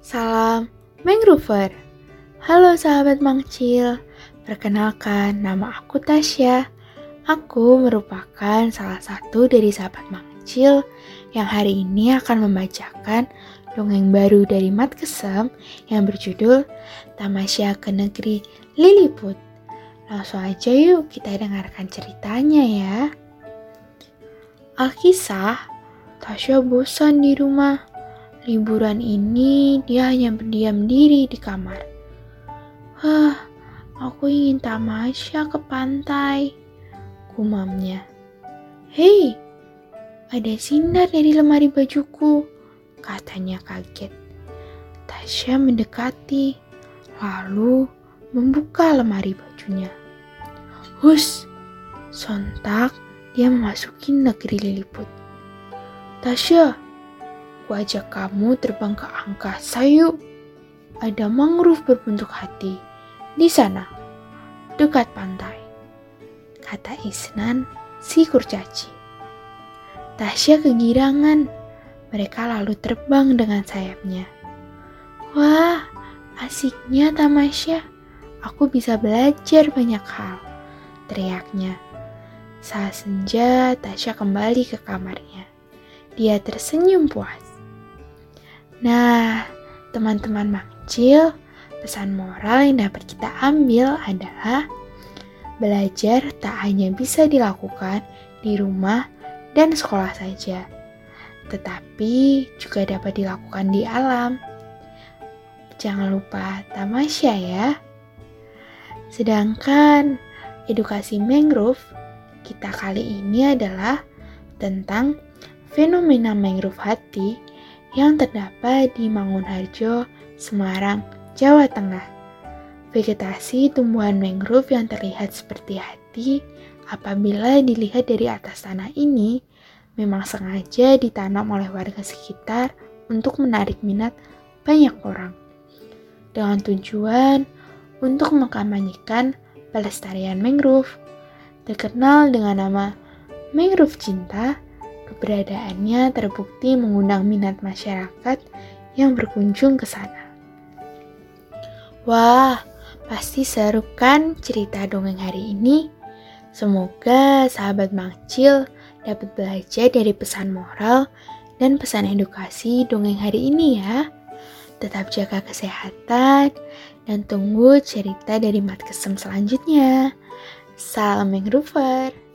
Salam Mangrover. Halo sahabat Mangcil. Perkenalkan, nama aku Tasya. Aku merupakan salah satu dari sahabat Mangcil yang hari ini akan membacakan dongeng baru dari Mat Kesem yang berjudul Tamasya ke Negeri Liliput. Langsung aja yuk kita dengarkan ceritanya ya. Alkisah, Tasya bosan di rumah. Liburan ini dia hanya berdiam diri di kamar. Hah, aku ingin tamasya ke pantai, gumamnya. Hei, ada sinar dari lemari bajuku, katanya kaget. Tasya mendekati, lalu membuka lemari bajunya. Hus, sontak dia memasuki negeri Liliput. Tasya, ku ajak kamu terbang ke angkasa yuk. Ada mangrove berbentuk hati di sana, dekat pantai. Kata Isnan si kurcaci. Tasya kegirangan. Mereka lalu terbang dengan sayapnya. Wah, asiknya Tamasya. Aku bisa belajar banyak hal, teriaknya. Saat senja, Tasya kembali ke kamarnya. Dia tersenyum puas. Nah, teman-teman makcil, pesan moral yang dapat kita ambil adalah belajar tak hanya bisa dilakukan di rumah dan sekolah saja, tetapi juga dapat dilakukan di alam. Jangan lupa tamasya ya. Sedangkan edukasi mangrove kita kali ini adalah tentang fenomena mangrove hati yang terdapat di Mangunharjo, Semarang, Jawa Tengah. Vegetasi tumbuhan mangrove yang terlihat seperti hati apabila dilihat dari atas tanah ini memang sengaja ditanam oleh warga sekitar untuk menarik minat banyak orang. Dengan tujuan untuk mengkampanyekan pelestarian mangrove terkenal dengan nama Mangrove Cinta, keberadaannya terbukti mengundang minat masyarakat yang berkunjung ke sana. Wah, pasti seru kan cerita dongeng hari ini? Semoga sahabat Mangcil dapat belajar dari pesan moral dan pesan edukasi dongeng hari ini ya. Tetap jaga kesehatan dan tunggu cerita dari Mat Kesem selanjutnya. Salam Mangrover.